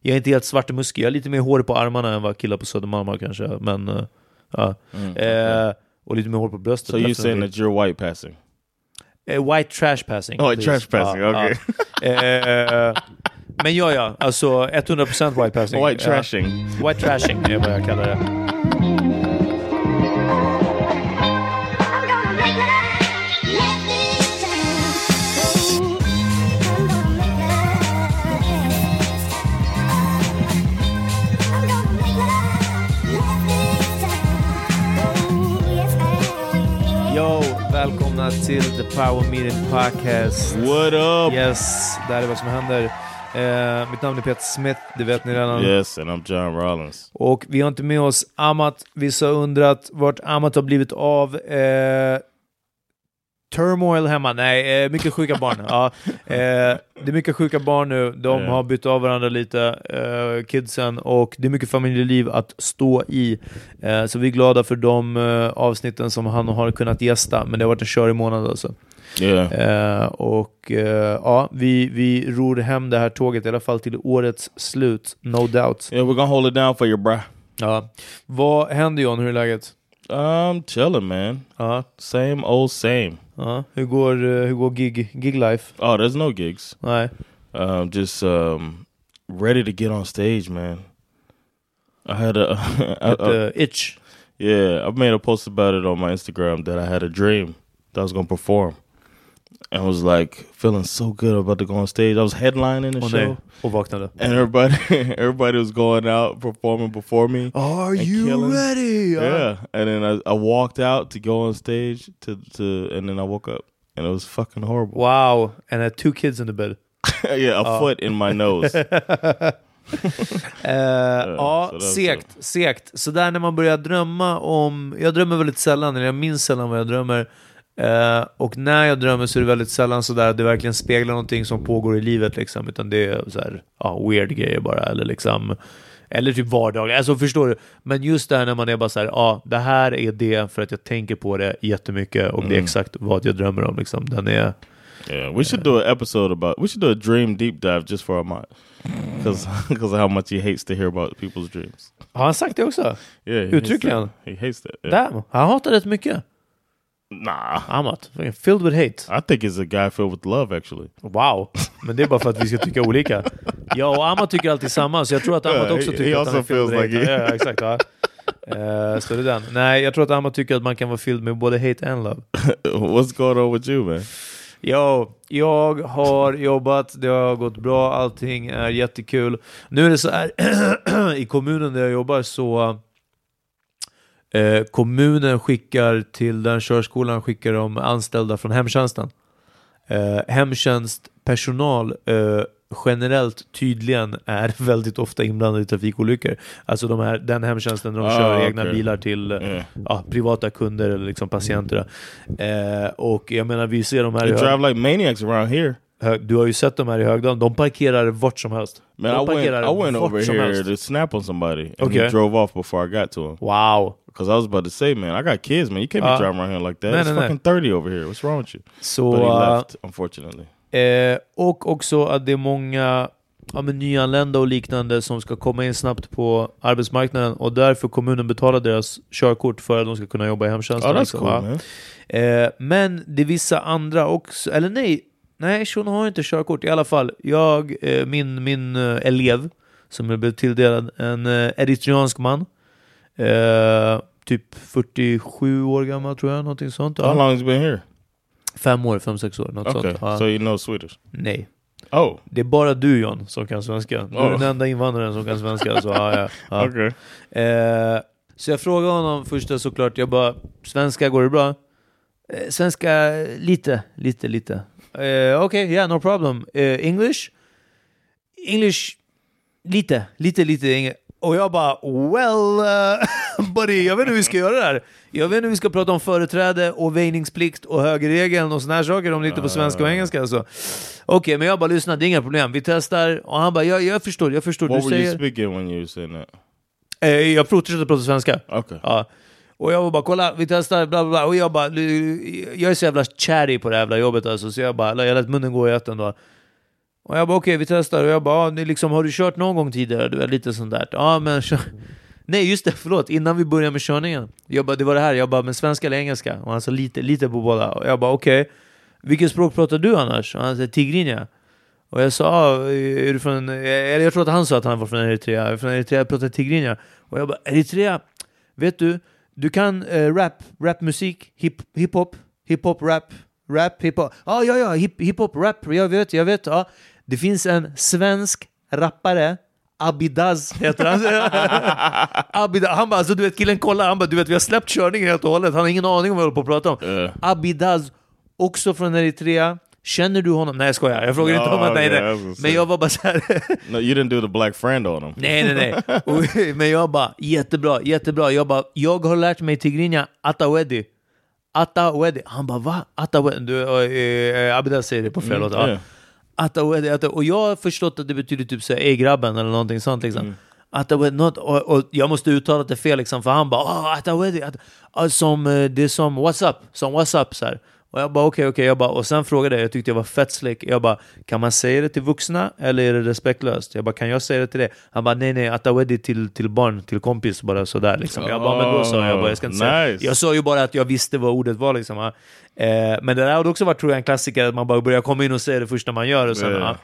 Jag är inte helt svart och muskig, jag har lite mer hår på armarna än vad killar på Södermalm har kanske. Men, uh, ja. Eh, och lite mer hår på bröstet. So you're saying that you're white passing? Eh, white trash passing. Oh, trash passing, Ja, okay. men ja, ja, alltså 100% white passing. White trashing. White trashing är vad jag kallar det. Välkomna till The Power Meeting Podcast. What up? Yes, det här är vad som händer. Eh, mitt namn är Peter Smith, det vet ni redan. Yes, and I'm John Rollins. Och vi har inte med oss Amat. Vissa har undrat vart Amat har blivit av. Eh, turmoil hemma? Nej, eh, mycket sjuka barn. ja, eh, det är mycket sjuka barn nu. De har bytt av varandra lite, eh, kidsen, och det är mycket familjeliv att stå i. Så vi är glada för de avsnitten som han har kunnat gästa, men det har varit en körig månad alltså. Yeah. Eh, och eh, ja, vi, vi ror hem det här tåget, i alla fall till årets slut, no doubt. Yeah, we're gonna hold it down for you, bruh. Ja. Vad händer John, hur är läget? I'm chilling, man. Ja. Same old same. Ja. Hur går, eh, hur går gig, gig life? Oh, there's no gigs. Nej. Um, just um, ready to get on stage, man. I had a, I- Ett, I- itch. yeah. I made a post about it on my Instagram that I had a dream that I was gonna perform, and was like feeling so good about to go on stage. I was headlining the Åh show. och vaknade. and everybody everybody was going out performing before me. Are you killing- ready? Yeah, and then I, I walked out to go on stage to to, and then I woke up and it was fucking horrible. Wow, and I had two kids in the bed. yeah, a Oh. foot in my nose. Eh, ja, så segt, segt. Så där när man börjar drömma om... Jag drömmer väldigt sällan, eller jag minns sällan vad jag drömmer. Eh, och när jag drömmer så är det väldigt sällan sådär att det verkligen speglar någonting som pågår i livet liksom, utan det är så här, ja, weird grejer bara, eller liksom eller typ vardag. Alltså förstår du? Men just där när man är bara så här, ja, det här är det för att jag tänker på det jättemycket och det är exakt vad jag drömmer om liksom. Den är... Yeah, we should do an episode about. We should do a dream deep dive just for Ahmad, because because of how much he hates to hear about people's dreams. Har han sagt det också? Yeah, Uttryckligen? He hates that. Yeah. Damn, han hatar rätt mycket. Nah, Amat, fucking filled with hate. I think it's a guy filled with love. Actually, Wow. Men det är bara för att vi ska tycka olika. Jag och Amat tycker alltid samma, så jag tror att Amat Yeah, också tycker he att han är filled with feels hate. like Ja, ja, exakt. Ja. Eh, så det är den. Nej, jag tror att Amat tycker att man kan vara filled med både hate and love. what's going on with you, man? Jo, jag har jobbat, det har gått bra, allting är jättekul. Nu är det så här, i kommunen där jag jobbar så eh, kommunen skickar till den körskolan skickar de anställda från hemtjänsten. Eh, hemtjänstpersonal eh, generellt tydligen är väldigt ofta inblandad i trafikolyckor. Alltså de här, den hemtjänsten där de Ah, kör egna okej. bilar till Yeah. ja, privata kunder eller liksom patienter. Eh, och jag menar, vi ser de här They drive like maniacs around here. Du har ju sett de här i Högdalen, de parkerar vart som helst. Man, de I went, parkerar I went vart over som here helst. to snap on somebody, and Okay. he drove off before I got to him. Wow! Because I was about to say, man, I got kids, man. You can't be Uh, driving around here like that. no, it's no. fucking thirty over here. What's wrong with you? Så, But he uh, left, unfortunately. Eh, och också att det är många ja, men nyanlända och liknande som ska komma in snabbt på arbetsmarknaden och därför kommunen betalar deras körkort för att de ska kunna jobba i hemtjänsten. Oh, cool. Eh, men det är vissa andra också, eller nej, nej shunon har inte körkort i alla fall. Jag, eh, min, min eh, elev, som jag blev tilldelad, en eh, eritreansk man, eh, typ 47 år gammal tror jag, någonting sånt. How long has he been here? Fem år, fem, sex år, något Okay, sånt. Ja. so you know Swedish. Nej. Oh, Det är bara du John som kan svenska. Du är Oh. den enda invandraren som kan svenska. Så, ja, ja, ja. okay. Eh, så jag frågade honom först såklart, jag bara, svenska, går det bra? Eh, svenska, lite, lite, lite. Eh, Okej, okay, yeah, no problem. Eh, English? English, lite, lite, lite. Och jag bara, well, uh, buddy, jag vet inte hur vi ska göra det här. Jag vet inte hur vi ska prata om företräde och väjningsplikt och högerregeln och såna här saker om det inte är på svenska och engelska. Alltså. Okej, men jag bara lyssna, det är inga problem. Vi testar. Och han bara, jag, jag förstår, jag förstår. What du were you säger... speaking when you were saying that? Eh, jag fortsätter prata svenska. Okay. Ja. Och jag var bara, kolla, vi testar, bla bla bla. Och jag bara, jag är så jävla cherry på det här jävla jobbet alltså, så jag bara, jag lät munnen gå i ett då. Och jag bara, okej, vi testar. Och jag bara, ah, ni liksom, har du kört någon gång tidigare? Du är lite sånt där. Ja, men kör. Nej, just det, förlåt. Innan vi började med körningen. Jag bara, det var det här. Jag bara, men svenska eller engelska? Och han sa lite, lite på båda. Och jag bara, okej. Vilket språk pratar du annars? Och han sa, tigrinja. Och jag sa, ah, är du från... Eller jag tror att han sa att han var från Eritrea. Jag är från Eritrea, jag pratar tigrinja. Och jag bara, Eritrea? Vet du? Du kan eh, rap, rapmusik, hip, hiphop, hiphop, rap, rap, hiphop. Ah, ja, ja, hip, hiphop, rap, jag vet, jag vet. Ja. Det finns en svensk rappare, Abidaz heter han. Abidaz. Han bara, alltså du vet killen kolla, han bara, du vet vi har släppt körningen helt och hållet. Han har ingen aning om vad vi håller på att prata om. Eh. Abidaz, också från Eritrea. Känner du honom? Nej jag skojar, jag frågar inte om Ja, att nej, nej. Men jag var bara så här. No, you didn't do the black friend on him. Nej, nej, nej. Och, men jag bara, jättebra, jättebra. Jag bara, jag har lärt mig tigrinja, atawedi. Atawedi. Han bara, va? Atawedi? Du, äh, Abidaz säger det på flera Mm, låtar. yeah. Atawedi, ata- Och jag har förstått att det betyder typ såhär, ey grabben eller någonting sånt liksom. Mm. Atawedi, något, och, och jag måste uttala det fel liksom, för han bara, ah, atawedi, at, ah, som, eh, det är som what's up, som what's up så här. Och jag bara okej, okej, jag bara, och sen frågade jag, jag tyckte jag var fett slick, jag bara, kan man säga det till vuxna eller är det respektlöst? Jag bara, kan jag säga det till det? Han bara, nej nej, atawedi till, till barn, till kompis, bara sådär liksom. Jag bara, men då sa jag bara, jag ska inte säga. Nice. Jag sa ju bara att jag visste vad ordet var liksom. Eh, men det där hade också varit tror jag en klassiker, att man bara börjar komma in och säga det första man gör och sen, ja.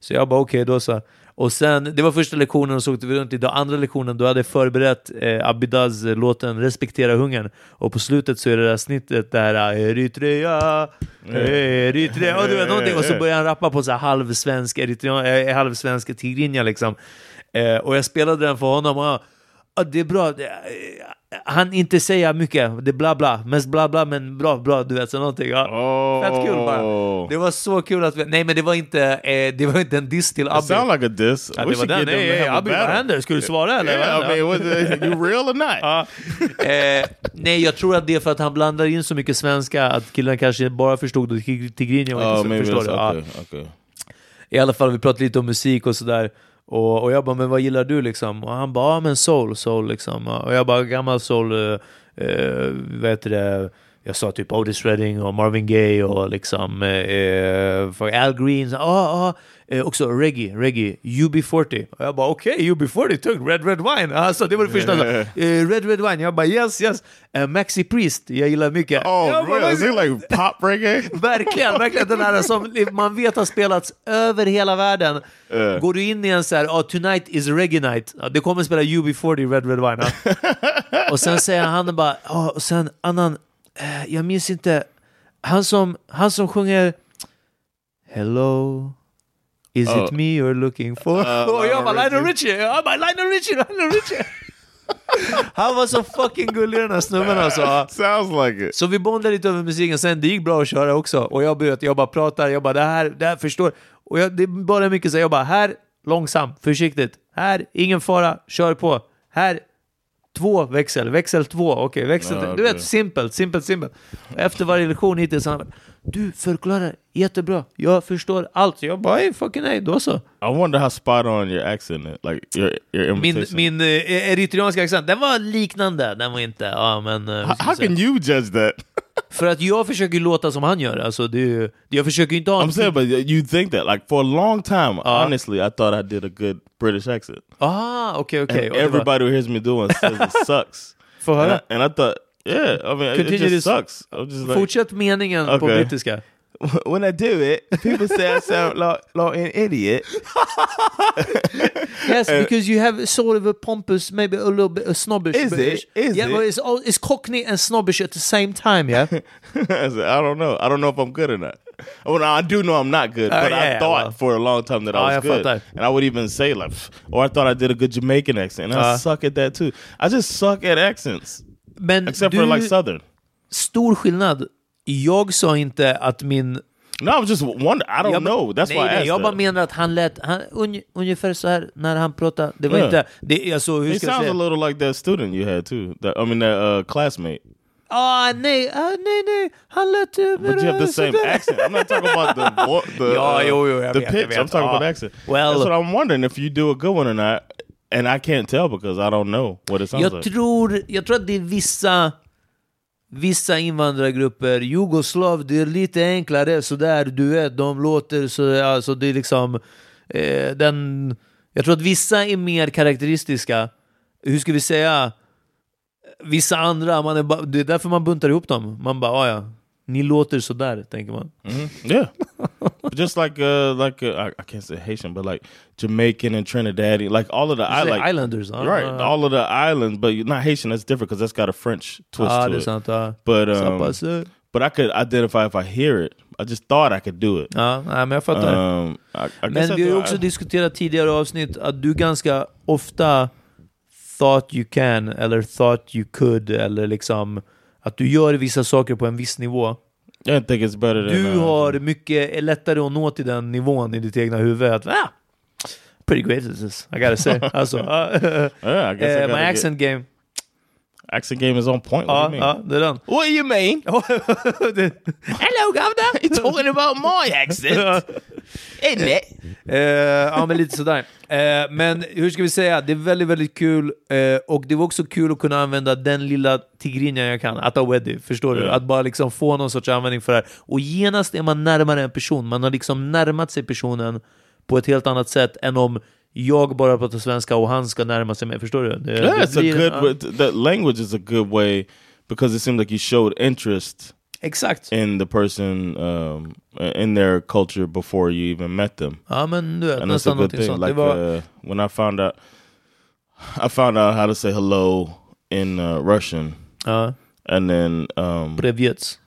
Så jag bara okej, då så. Och sen, det var första lektionen och så åkte vi runt i då andra lektionen, då hade jag förberett eh, Abidaz eh, låten Respektera hungern. Och på slutet så är det där snittet där eh, Eritrea, Eritrea, och du vet någonting. Och så börjar han rappa på så här halvsvensk, Eritrea, eh, halvsvensk tigrinja liksom. Eh, och jag spelade den för honom och Ja, det är bra. Det- han inte säga mycket, det är bla bla, mest bla bla men bra, bra, du vet så någonting. Ja. Oh. Fett kul bara. Det var så kul att vi, nej men det var inte, eh, det var inte en diss till It Abby. sound like a diss. Ja, det var den, nej, to nej, have a Abby vad händer? Ska du svara eller? Yeah, I mean, was it, you real or not? Eh, nej, jag tror att det är för att han blandar in så mycket svenska att killarna kanske bara förstod och Tigrinho inte Oh, så förstår det. Okay, okay. I alla fall, vi pratade lite om musik och sådär. Och, och jag bara, men vad gillar du liksom? Och han bara, ja men soul, soul liksom. Och jag bara, gammal soul, eh, eh vad heter det? Jag sa typ Otis Redding och Marvin Gaye och liksom uh, för Al Green. Ja, ah, ah, uh, också reggae, reggae, UB40. Och jag bara, okej, okay, UB40, tung, Red Red Wine. Alltså det var det första. Yeah. Uh, Red Red Wine. Jag bara, yes, yes. Uh, Maxi Priest, jag gillar mycket. Oh, jag bara, really? Is it like pop reggae? Verkligen, verkligen den här som man vet har spelats över hela världen. Uh. Går du in i en så här, oh, tonight is reggae night, det kommer spela UB40 Red Red Wine. Och sen säger han bara, oh, och sen annan, eh, jag minns inte, han som, han som sjunger Hello, is Oh. it me you're looking for? Uh, och jag bara, Lionel Richie, jag bara, Lionel Richie, Lionel Richie. han var så fucking gullig den här snubben alltså. Sounds like it. Så vi bondade lite över musiken, sen det gick bra att köra också. Och jag började, jag bara pratar, jag bara det här, det här förstår. Och jag, det är bara mycket så jag bara här, långsamt, försiktigt. Här, ingen fara, kör på. Här, två växel, växel två, okej, växel, Ja, du vet, simpelt, simpelt, simpelt. Efter varje lektion hittills, han bara, du förklarar jättebra, jag förstår allt. Jag bara, hey, fucking nej, då så. I wonder how spot on your accent. Like your your Min, imitation. min eh, eritreanska accent, den var liknande, den var inte, ja men... eh, how, how can you judge that? För att jag försöker låta som han gör, alltså det, är jag försöker inte ha I'm saying, but you think that like for a long time, Uh. honestly, I thought I did a good British accent. Ah, okej, okej. And everybody who hears me doing says it sucks. Får And höra? I, and I thought, yeah, I mean, Continue it just this- sucks. I'm just like, Fortsätt meningen på Okej. brittiska. when I do it, people say I sound like, like an idiot. Yes, Uh, because you have sort of a pompous, maybe a little bit a snobbish. Is it? British. Is yeah, it? well, it's, all, it's cockney and snobbish at the same time, yeah? I said, I don't know. I don't know if I'm good or not. Well, I do know I'm not good, Oh, but yeah, I yeah, thought well. for a long time that Oh, I was jag good. And I would even say like, or I thought I did a good Jamaican accent. And I Uh. suck at that too. I just suck at accents, Men except for like Southern. stor skillnad. Jag sa inte att min... No, I was just wonder. I don't jag, know. That's nej, why I nej, asked Jag bara that. menar att han lät han, un, ungefär så här när han pratade. Det var Ja. inte... Det, alltså, hur He ska sounds a little like that student you had too. That I mean, that uh, classmate. Ah, nej, ah, nej, nej. Han lät... Uh, But you have the same accent. I'm not talking about the the, Ja, uh, jo, jo, the vet, jag pitch. vet. I'm talking Ah. about accent. Well- That's what I'm wondering if you do a good one or not. And I can't tell because I don't know what it sounds Jag like. tror, jag tror att det är vissa, vissa invandrargrupper, jugoslav, det är lite enklare sådär, du vet, de låter så, alltså det är liksom, eh, den, jag tror att vissa är mer karaktäristiska, hur ska vi säga, vissa andra, man är ba, det är därför man buntar ihop dem, man bara, ah, ja, ni låter sådär, tänker man. Mm, Yeah, just like uh like uh, I, I can't say Haitian, but like Jamaican and Trinidadian, like all of the You I say like islanders, huh? right, Uh, all of the islands, but not Haitian. That's different because that's got a French twist Ja, to it. Ja. But um, but I could identify if I hear it. I just thought I could do it. ja, nej, men jag fattar. Um, I, I Men vi har ju också I- diskuterat tidigare avsnitt att du ganska ofta thought you can eller thought you could eller liksom att du gör vissa saker på en viss nivå. I think it's better than Du uh, har mycket lättare att nå till den nivån i ditt egna huvud. Att, ah, pretty great at this, I gotta say. Alltså, ah, Yeah, I I eh, my accent game. Accent game is on point. What Ja, do you mean? ja, det är den. What do you mean? Hello governor! you talking about my accent, isn't it? Eh, ja, men lite sådär. Eh, men hur ska vi säga, det är väldigt, väldigt kul eh, och det var också kul att kunna använda den lilla tigrinjan jag kan, Atawedi, förstår du? Ja. Att bara liksom få någon sorts användning för det här. Och genast är man närmare en person, man har liksom närmat sig personen på ett helt annat sätt än om jag bara pratar svenska och han ska närma sig mig, förstår du? Det, Yeah, det it's a blir- good. way that language is a good way because it seemed like you showed interest Exakt. in the person um, in their culture before you even met them, Ja men du vet, and nästan någonting thing. sånt. Like var, uh, when I found out, I found out how to say hello in uh, Russian, ja, and then um, Brevjets.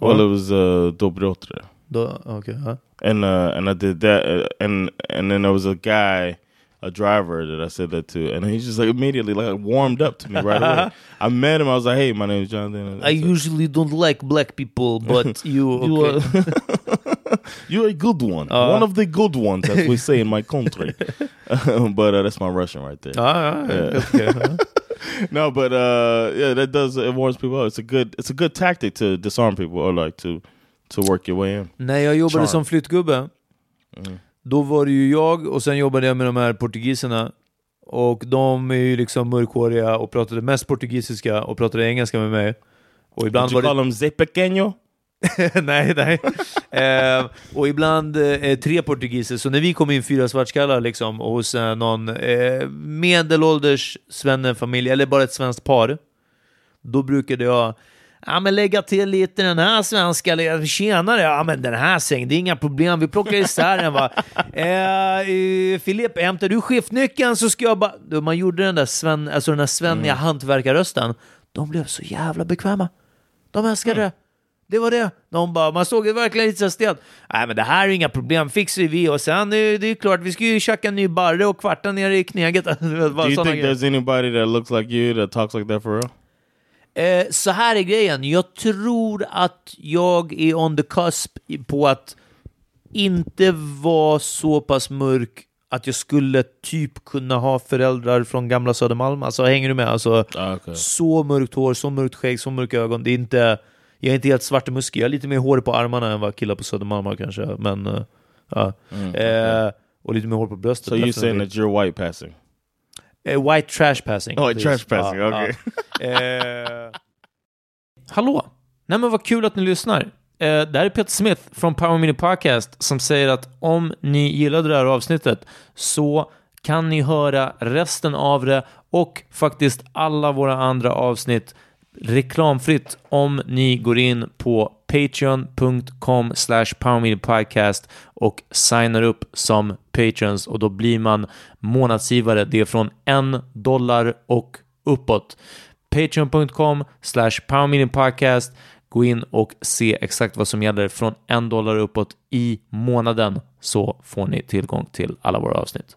well, it was uh, Dobrotre. Då, okej, ja. and uh and I did that uh, and and then there was a guy a driver that I said that to, and he's just like immediately like warmed up to me right away. I met him. I was like, "Hey, my name is Jonathan." I usually don't like black people, but you, You are, you're a good one. one of the good ones, as we say in my country. but uh, that's my Russian right there. Ja, Yeah. okay. no, but uh, yeah, that does it warms people up. It's a good it's a good tactic to disarm people or like to to work your way in. När jag jobbade Charm. som flyttgubbe, då var det ju jag och sen jobbade jag med de här portugiserna. Och de är ju liksom mörkhåriga och pratade mest portugisiska och pratade engelska med mig. Och ibland Did you var det... them Zé Pequeño? nej, nej. eh, och ibland eh, tre portugiser. Så när vi kom in fyra svartskallar liksom, och hos eh, någon eh, medelålders svennefamilj, eller bara ett svenskt par, då brukade jag Ja men lägga till lite den här svenska, tjenare, ja men den här sängen, det är inga problem, vi plockar isär den va. Eh, eh, Filip, hämtar du skiftnyckeln så ska jag bara... Man gjorde den där, sven, alltså den där svenniga hantverkarrösten. De blev så jävla bekväma. De älskade det. Det var det. De bara, man såg det verkligen lite så stelt. Nej men det här är inga problem, fixar vi. Och sen är det är klart, vi ska ju tjacka en ny barre och kvarta ner i kneget. Do you think grejer. there's anybody that looks like you that talks like that for real? Eh, så här är grejen. Jag tror att jag är on the cusp på att inte vara så pass mörk att jag skulle typ kunna ha föräldrar från gamla Södermalm. Alltså hänger du med? Alltså, Ah, okay. så mörkt hår, så mörkt skägg, så mörka ögon. Det är inte, jag är inte helt svart och muskig. Jag har lite mer hår på armarna än vad killar på Södermalm har kanske. Men, eh, ja. eh, och lite mer hår på bröstet. So you Definitivt. saying that you're white passing? Eh, white trash passing. Oh, trash passing, Ja, okej. ja. Eh, Hallå! Nej men vad kul att ni lyssnar. Eh, det här är Peter Smith från Power Mini Podcast som säger att om ni gillade det här avsnittet så kan ni höra resten av det och faktiskt alla våra andra avsnitt reklamfritt om ni går in på patreon.com slash podcast och signar upp som patrons och då blir man månadsgivare. Det är från en dollar och uppåt. Patreon.com slash podcast. Gå in och se exakt vad som gäller från en dollar uppåt i månaden så får ni tillgång till alla våra avsnitt.